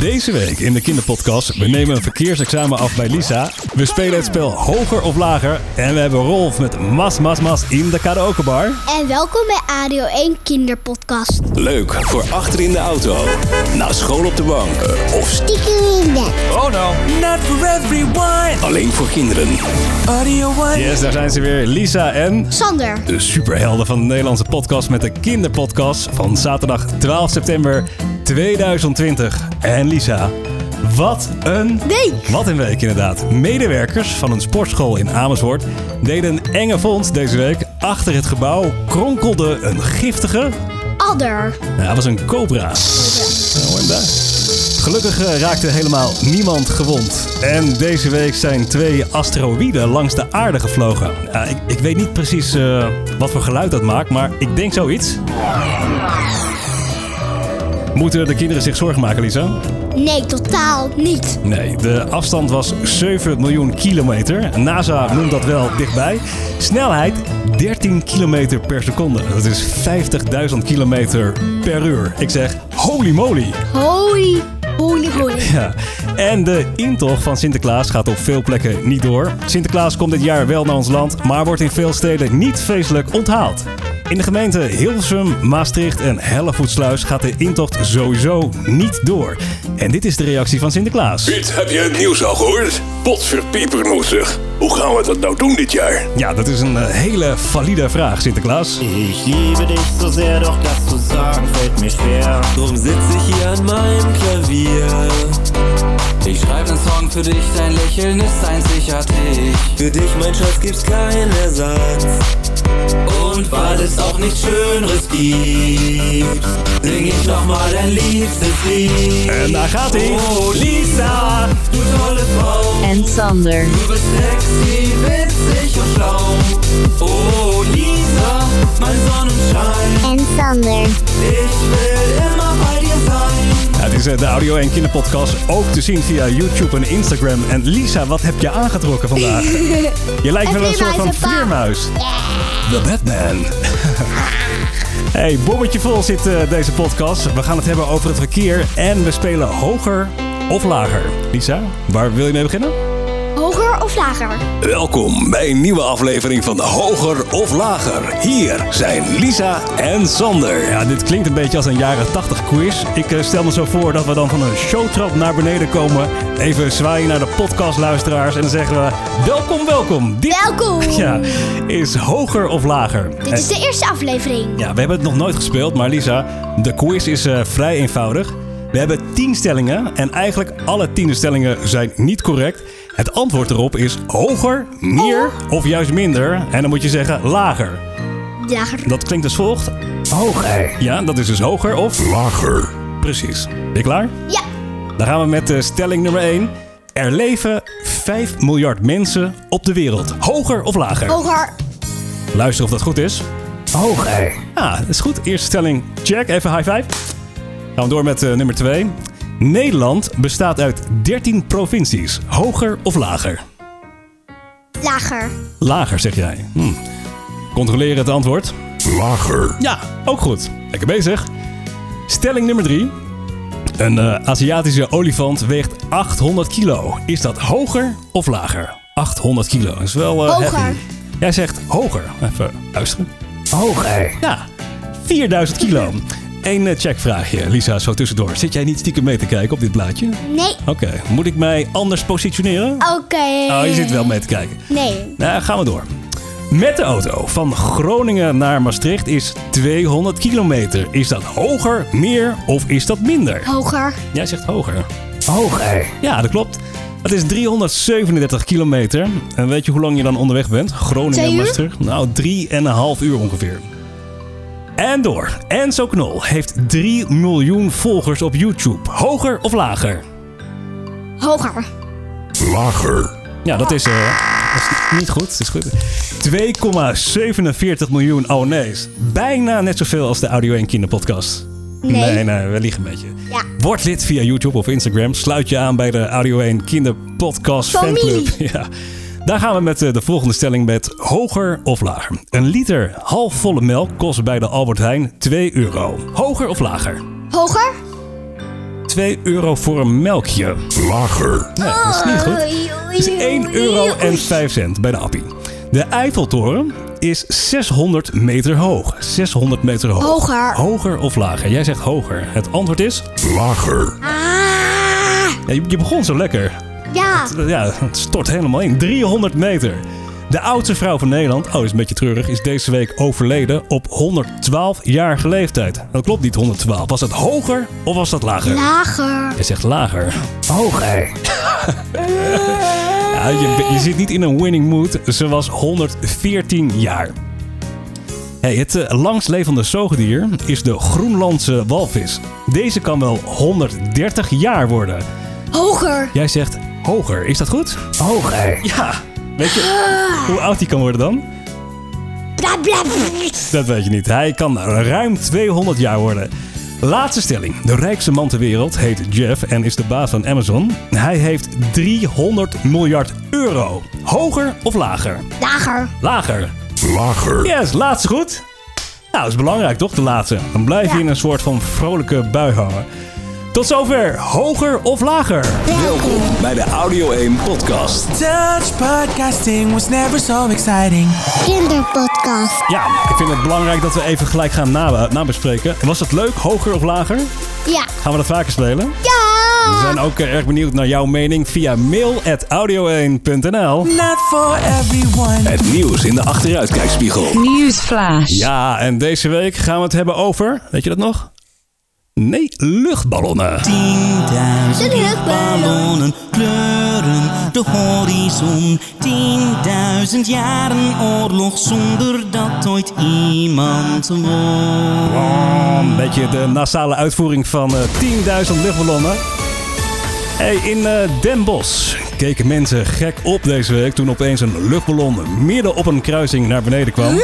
Deze week in de kinderpodcast. We nemen een verkeersexamen af bij Lisa. We spelen het spel hoger of lager. En we hebben Rolf met Mas Mas Mas in de karaokebar. En welkom bij ADO 1 Kinderpodcast. Leuk voor achter in de auto, na school op de bank of Stiekem in bed. oh no, Not for everyone. alleen voor kinderen. Audio One. Yes, daar zijn ze weer. Lisa en Sander. de superhelden van de Nederlandse podcast met de kinderpodcast van zaterdag 12 september 2020. En Lisa, wat een Week. Wat een week inderdaad. Medewerkers van een sportschool in Amersfoort deden een enge vondst deze week. Achter het gebouw kronkelde een giftige... Adder. Ja, dat was een cobra. Nou, en daar. Gelukkig eh, raakte helemaal niemand gewond. En deze week zijn twee asteroïden langs de aarde gevlogen. Ja, ik, ik weet niet precies eh, wat voor geluid dat maakt, maar ik denk zoiets. Moeten de kinderen zich zorgen maken, Lisa? Nee, totaal niet. Nee, de afstand was 7 miljoen kilometer. NASA noemt dat wel dichtbij. Snelheid 13 kilometer per seconde. Dat is 50.000 kilometer per uur. Ik zeg, holy moly. Holy, holy, holy. Ja. En de intocht van Sinterklaas gaat op veel plekken niet door. Sinterklaas komt dit jaar wel naar ons land, maar wordt in veel steden niet feestelijk onthaald. In de gemeenten Hilversum, Maastricht en Hellevoetsluis gaat de intocht sowieso niet door. En dit is de reactie van Sinterklaas. Piet, heb je het nieuws al gehoord? Potverdiepernoezig. Hoe gaan we dat nou doen dit jaar? Ja, dat is een eh, hele valide vraag, Sinterklaas. Ich liebe dich so sehr, doch das zu sagen fällt mir schwer. Drum sitze ich hier an meinem Klavier. Ich schreibe einen Song für dich, dein Lächeln ist einzigartig. Für dich, mein Schatz, gibt's keinen Ersatz. Und weil es auch nichts Schöneres gibt, sing ich nochmal dein liebstes Lied. En gaat hij. Oh Lisa, du tolle Frau, en Sander. du bist sexy, witzig und schlau. Oh Lisa, mein Sonnenschein, En Sander. ich will immer bei het is eh, de Audio 1 Kinderpodcast ook te zien via YouTube en Instagram. En Lisa, wat heb je aangetrokken vandaag? Je lijkt wel een soort van vleermuizenpaard. vleermuis. The Batman. Hey, bommetje vol zit eh, deze podcast. We gaan het hebben over het verkeer en we spelen hoger of lager. Lisa, waar wil je mee beginnen? Hoger of lager? Welkom bij een nieuwe aflevering van Hoger of Lager. Hier zijn Lisa en Sander. Ja, dit klinkt een beetje als een jaren 80 quiz. Ik eh, stel me zo voor dat we dan van een showtrap naar beneden komen. Even zwaaien naar de podcastluisteraars en dan zeggen we... Welkom, welkom. Dit Welkom. ja, is hoger of lager. Dit is de eerste aflevering. Ja, we hebben het nog nooit gespeeld, maar Lisa, de quiz is eh, vrij eenvoudig. We hebben tien stellingen en eigenlijk alle tien stellingen zijn niet correct. Het antwoord erop is hoger, meer of juist minder. En dan moet je zeggen lager. Lager. Dat klinkt als volgt. Hoger. Ja, dat is dus hoger of Lager. precies. Ben je klaar? Ja. Dan gaan we met de stelling nummer 1. Er leven 5 miljard mensen op de wereld. Hoger of lager? Hoger. Luister of dat goed is. Hoger. Ah, dat is goed. Eerste stelling, check. Even high five. Gaan we door met eh, nummer 2. Nederland bestaat uit 13 provincies. Hoger of lager? Lager. Lager, zeg jij. Hm. Controleren het antwoord. Lager. Ja, ook goed. Lekker bezig. Stelling nummer 3. Een eh, Aziatische olifant weegt 800 kilo. Is dat hoger of lager? 800 kilo. Dat is wel eh, Hoger. heavy. Jij zegt hoger. Even luisteren. Hoger. Ja, 4000 kilo. Eén eh, checkvraagje, Lisa, zo tussendoor. Zit jij niet stiekem mee te kijken op dit blaadje? Nee. Oké, moet ik mij anders positioneren? Oké. Oh, je zit wel mee te kijken. Nee. Nou, gaan we door. Met de auto van Groningen naar Maastricht is 200 kilometer. Is dat hoger, meer of is dat minder? Hoger. Jij zegt hoger. Hoger. Ja, dat klopt. Het is 337 kilometer. En weet je hoe lang je dan onderweg bent? Groningen uur? Maastricht? Nou, 3,5 uur ongeveer. En door. Enzo Knol heeft 3 miljoen volgers op YouTube. Hoger of lager? Hoger. Lager. Ja, dat is, eh, dat is niet goed. Dat is goed. 2,47 miljoen abonnees. Bijna net zoveel als de Audio 1 Kinderpodcast. Nee. Nee, nee, we liegen een beetje. Ja. Word lid via YouTube of Instagram. Sluit je aan bij de Audio 1 Kinderpodcast Familie. fanclub. Ja. Daar gaan we met eh, de volgende stelling met hoger of lager. Een liter halfvolle melk kost bij de Albert Heijn 2 euro. Hoger of lager? Hoger. 2 euro voor een melkje. Lager. Nee, dat is niet goed. Het is 1 euro en 5 cent bij de appie. De Eiffeltoren is 600 meter hoog. 600 meter hoog. Hoger. Hoger of lager? Jij zegt hoger. Het antwoord is... Lager. Ah, Ja, je, je begon zo lekker. Ja. Ja, het stort helemaal in. 300 meter. De oudste vrouw van Nederland, oh is een beetje treurig, is deze week overleden op 112-jarige leeftijd. Dat klopt niet 112. Was dat hoger of was dat lager? Lager. Hij zegt lager. Hoger. ja, je, je zit niet in een winning mood. Ze was 114 jaar. Hey, het eh, langstlevende zoogdier is de Groenlandse walvis. Deze kan wel 130 jaar worden. Hoger. Jij zegt hoger. Is dat goed? Hoger. Ja. Weet je hoe oud hij kan worden dan? Dat weet je niet. Hij kan ruim 200 jaar worden. Laatste stelling. De rijkste man ter wereld heet Jeff en is de baas van Amazon. Hij heeft 300 miljard euro. Hoger of lager? Lager. Lager. Lager. Yes, laatste goed. Nou, dat is belangrijk toch, de laatste. Dan blijf je Ja. in een soort van vrolijke bui hangen. Tot zover. Hoger of lager? Welkom bij de Audio 1 podcast. Dutch podcasting was never so exciting. Kinderpodcast. Ja, ik vind het belangrijk dat we even gelijk gaan na- nabespreken. Was het leuk, hoger of lager? Ja. Gaan we dat vaker spelen? We Ja. zijn ook erg benieuwd naar jouw mening via mail.audio1.nl. Not for everyone. Het nieuws in de achteruitkijkspiegel. Newsflash. Ja, en deze week gaan we het hebben over, weet je dat nog? Nee, luchtballonnen. Tienduizend De luchtballon. ballonnen kleuren de horizon. Tienduizend jaren oorlog zonder dat ooit iemand won. Oh, een beetje de nasale uitvoering van eh, 10.000 luchtballonnen. Hey, in eh, Den Bosch keken mensen gek op deze week toen opeens een luchtballon midden op een kruising naar beneden kwam.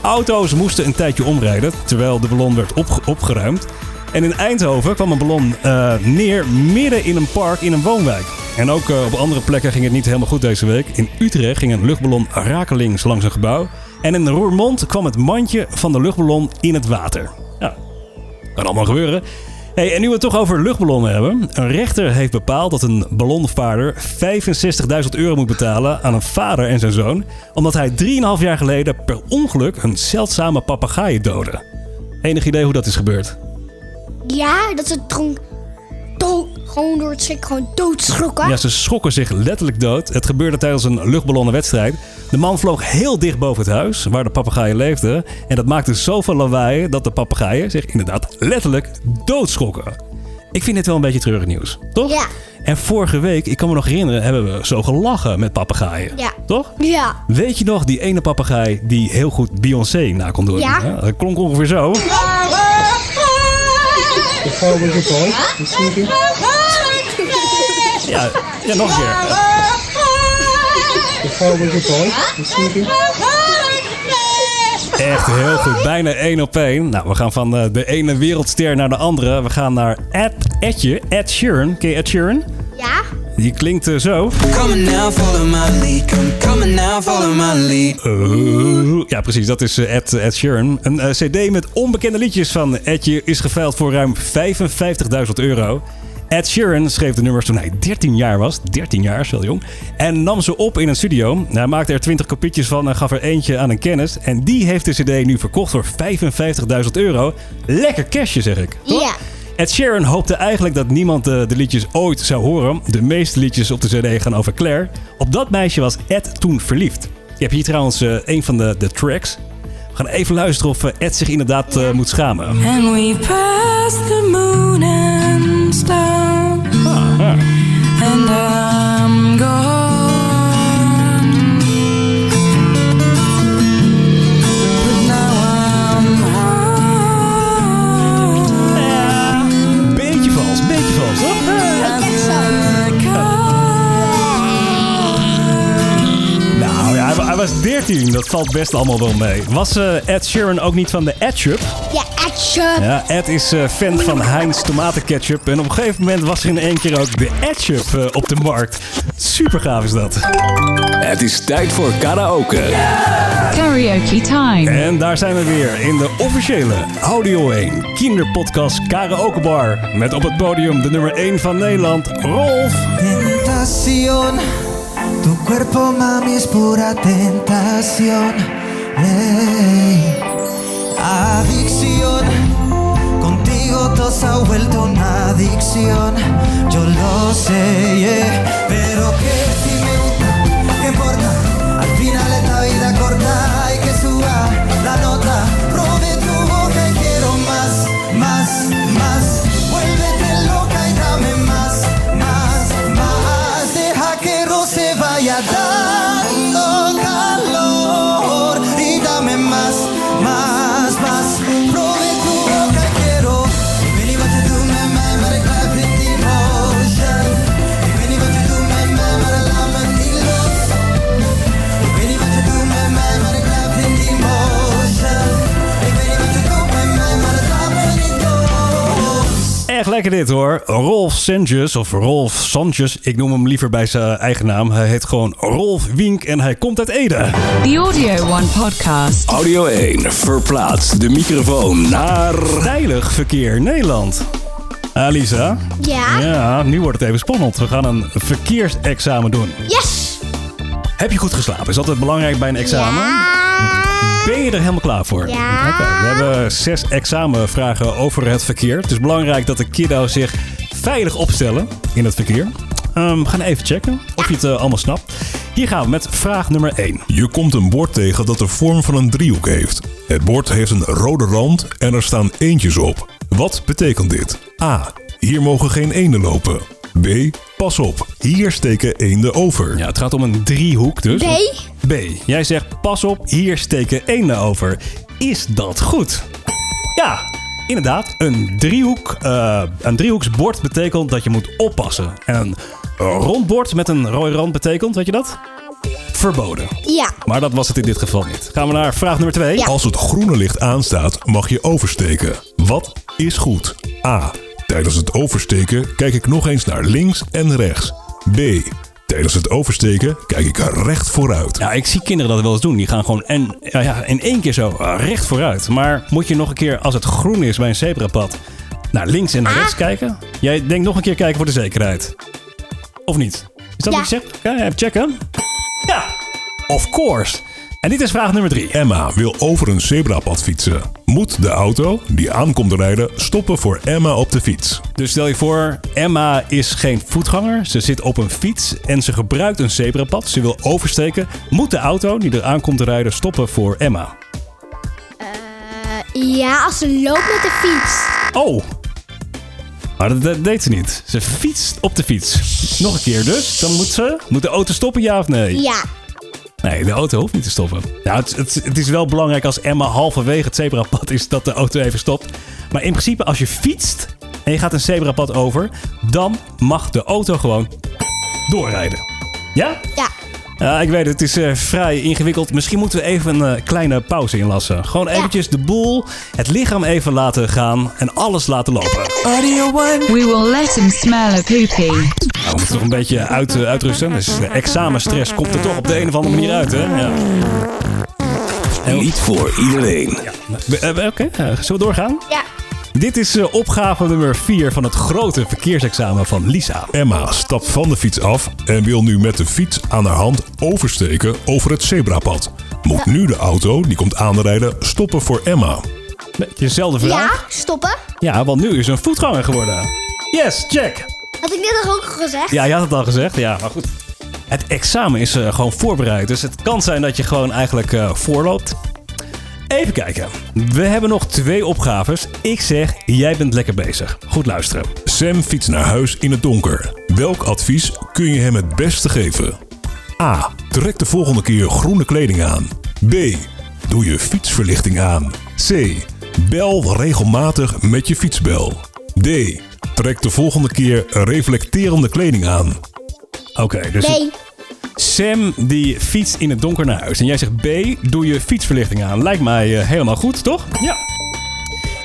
Auto's moesten een tijdje omrijden terwijl de ballon werd opge- opgeruimd. En in Eindhoven kwam een ballon eh, neer midden in een park in een woonwijk. En ook eh, op andere plekken ging het niet helemaal goed deze week. In Utrecht ging een luchtballon rakelings langs een gebouw. En in Roermond kwam het mandje van de luchtballon in het water. Ja, kan allemaal gebeuren. Hey, en nu we het toch over luchtballonnen hebben. Een rechter heeft bepaald dat een ballonvaarder 65.000 euro moet betalen aan een vader en zijn zoon. Omdat hij 3,5 jaar geleden per ongeluk een zeldzame papegaai doodde. Enig idee hoe dat is gebeurd? Ja, dat ze gewoon dood, gewoon door het schrik gewoon doodschrokken. Ja, ze schrokken zich letterlijk dood. Het gebeurde tijdens een luchtballonnenwedstrijd. De man vloog heel dicht boven het huis waar de papegaaien leefden. En dat maakte zoveel lawaai dat de papegaaien zich inderdaad letterlijk doodschrokken. Ik vind dit wel een beetje treurig nieuws, toch? Ja. En vorige week, ik kan me nog herinneren, hebben we zo gelachen met papegaaien. Ja. Toch? Ja. Weet je nog die ene papegaai die heel goed Beyoncé na kon doen? Ja. Hè? Dat klonk ongeveer zo. Ja, ja nog een keer. Echt heel goed. Bijna één op één. Nou, we gaan van eh, de ene wereldster naar de andere. We gaan naar Ed, Edje, Ed Sheeran. Ken je Ed Sheeran? Die klinkt zo. Coming now, follow my lead. Come, coming now, follow my lead. Uh, ja, precies. Dat is eh, Ed, Ed Sheeran. Een eh, cd met onbekende liedjes van Edje is geveild voor ruim 55.000 euro. Ed Sheeran schreef de nummers toen hij 13 jaar was. 13 jaar, is wel jong. En nam ze op in een studio. Hij maakte er 20 kopietjes van en gaf er eentje aan een kennis. En die heeft de cd nu verkocht voor 55.000 euro. Lekker cashje, zeg ik. Toch? Ja. Ed Sheeran hoopte eigenlijk dat niemand eh, de liedjes ooit zou horen. De meeste liedjes op de cd gaan over Claire. Op dat meisje was Ed toen verliefd. Je hebt hier trouwens eh, een van de, de tracks. We gaan even luisteren of eh, Ed zich inderdaad eh, moet schamen. And we the moon and stars. And Dat valt best allemaal wel mee. Was eh, Ed Sheeran ook niet van de Ketchup? Ja, Ketchup. Ja, Ed is eh, fan van Heinz tomatenketchup. En op een gegeven moment was er in één keer ook de Ed uh, op de markt. Super gaaf is dat. Het is tijd voor karaoke. Karaoke time. En daar zijn we weer in de officiële Audio 1 kinderpodcast Karaoke Bar. Met op het podium de nummer 1 van Nederland, Rolf. Tentacion. Tu cuerpo mami es pura tentación. Adicción, contigo todo se ha vuelto una adicción. Yo lo sé, pero que Echt lekker dit hoor. Rolf Sanchez, of Rolf Sanchez. Ik noem hem liever bij zijn eigen naam. Hij heet gewoon Rolf Wink en hij komt uit Ede. The Audio One podcast. Audio 1 verplaatst de microfoon naar... Veilig Verkeer Nederland. Alisa? Ja? Ja, nu wordt het even spannend. We gaan een verkeersexamen doen. Yes! Heb je goed geslapen? Is altijd belangrijk bij een examen? Ja. Ben je er helemaal klaar voor? Ja. Oké, we hebben zes examenvragen over het verkeer. Het is belangrijk dat de kiddo's zich veilig opstellen in het verkeer. Ehm, we gaan even checken of je het eh, allemaal snapt. Hier gaan we met vraag nummer 1. Je komt een bord tegen dat de vorm van een driehoek heeft. Het bord heeft een rode rand en er staan eendjes op. Wat betekent dit? A. Hier mogen geen eenden lopen. B. Pas op, hier steken eenden over. Ja, het gaat om een driehoek dus. B? B. Jij zegt pas op, hier steken eenden over. Is dat goed? Ja, inderdaad. Een driehoek, eh, een driehoeksbord betekent dat je moet oppassen. En een rondbord met een rode rand betekent, weet je dat? Verboden. Ja. Maar dat was het in dit geval niet. Gaan we naar vraag nummer 2. Ja. Als het groene licht aanstaat, mag je oversteken. Wat is goed? A. Tijdens het oversteken kijk ik nog eens naar links en rechts. B. Tijdens het oversteken kijk ik recht vooruit. Ja, ik zie kinderen dat wel eens doen. Die gaan gewoon en, ja, ja, in één keer zo eh, recht vooruit. Maar moet je nog een keer, als het groen is bij een zebrapad, naar links en naar rechts kijken? Jij denkt nog een keer kijken voor de zekerheid. Of niet? Is dat Ja. wat je zegt? Ja, even checken. Ja, of course. En dit is vraag nummer drie. Emma wil over een zebrapad fietsen. Moet de auto die aankomt rijden stoppen voor Emma op de fiets? Dus stel je voor, Emma is geen voetganger. Ze zit op een fiets en ze gebruikt een zebrapad. Ze wil oversteken. Moet de auto die er aankomt te rijden stoppen voor Emma? Eh, ja, als ze loopt met de fiets. Oh. Maar dat, dat deed ze niet. Ze fietst op de fiets. Nog een keer dus. Dan moet ze... Moet de auto stoppen, ja of nee? Ja. Nee, de auto hoeft niet te stoppen. Nou, het, het, het is wel belangrijk als Emma halverwege het zebrapad is dat de auto even stopt. Maar in principe, als je fietst en je gaat een zebrapad over, dan mag de auto gewoon doorrijden. Ja? Ja. Ja, ik weet het, het is eh, vrij ingewikkeld. Misschien moeten we even een eh, kleine pauze inlassen. Gewoon eventjes de boel, het lichaam even laten gaan en alles laten lopen. Audio One. We will let him smell a poopy. We moeten toch een beetje uit, eh, uitrusten. Dus eh, examenstress komt er toch op de een of andere manier uit, hè? Ja. Niet voor iedereen. Oké, eh, zullen we doorgaan? Ja. Dit is opgave nummer 4 van het grote verkeersexamen van Lisa. Emma stapt van de fiets af en wil nu met de fiets aan haar hand oversteken over het zebrapad. Moet nu de auto die komt aanrijden stoppen voor Emma? Beetje dezelfde vraag. Ja, stoppen. Ja, want nu is ze een voetganger geworden. Yes, check. Had ik net ook al gezegd? Ja, je had het al gezegd. Ja, maar goed. Het examen is eh, gewoon voorbereid. Dus het kan zijn dat je gewoon eigenlijk eh, voorloopt. Even kijken. We hebben nog twee opgaves. Ik zeg, jij bent lekker bezig. Goed luisteren. Sam fietst naar huis in het donker. Welk advies kun je hem het beste geven? A. Trek de volgende keer groene kleding aan. B. Doe je fietsverlichting aan. C. Bel regelmatig met je fietsbel. D. Trek de volgende keer reflecterende kleding aan. Oké, dus B. Sam die fietst in het donker naar huis. En jij zegt B, doe je fietsverlichting aan. Lijkt mij eh, helemaal goed, toch? Ja.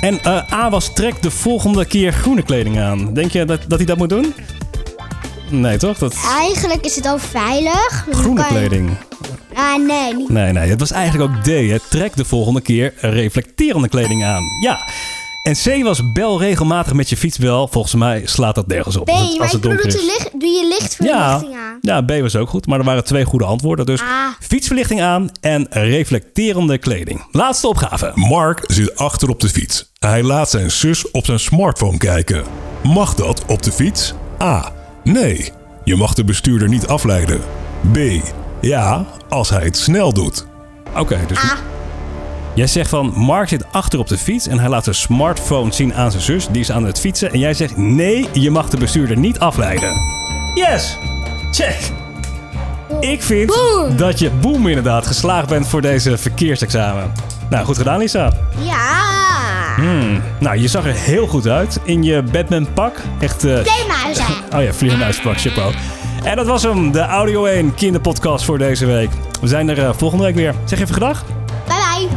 En eh, A was trek de volgende keer groene kleding aan. Denk je dat, dat hij dat moet doen? Nee, toch? Dat Eigenlijk is het al veilig. groene kan kleding. Ah, nee, niet. Nee, nee, het was eigenlijk ook D. Hè. Trek de volgende keer reflecterende kleding aan. Ja. En C was bel regelmatig met je fietsbel. Volgens mij slaat dat nergens op. B, als het, maar als ik het donker bedoel, is. doe, licht, doe je Ja, lichtverlichting aan. ja, B was ook goed. Maar er waren twee goede antwoorden. Dus Ah. fietsverlichting aan en reflecterende kleding. Laatste opgave. Mark zit achter op de fiets. Hij laat zijn zus op zijn smartphone kijken. Mag dat op de fiets? A. Nee. Je mag de bestuurder niet afleiden. B. Ja, als hij het snel doet. Oké, dus Ah. Jij zegt van Mark zit achter op de fiets en hij laat zijn smartphone zien aan zijn zus. Die is aan het fietsen. En jij zegt nee, je mag de bestuurder niet afleiden. Yes! Check! Ik vind Boom. dat je boem inderdaad geslaagd bent voor deze verkeersexamen. Nou, goed gedaan Lisa. Ja. Hmm. Nou, je zag er heel goed uit in je Batman pak. Echt... eh Theemuizen. Oh ja, vleermuispak, chapeau. En dat was hem, de Audio 1 kinderpodcast voor deze week. We zijn er eh, volgende week weer. Zeg even gedag.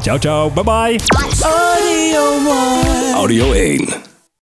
Ciao, ciao. Bye bye. Audio 1.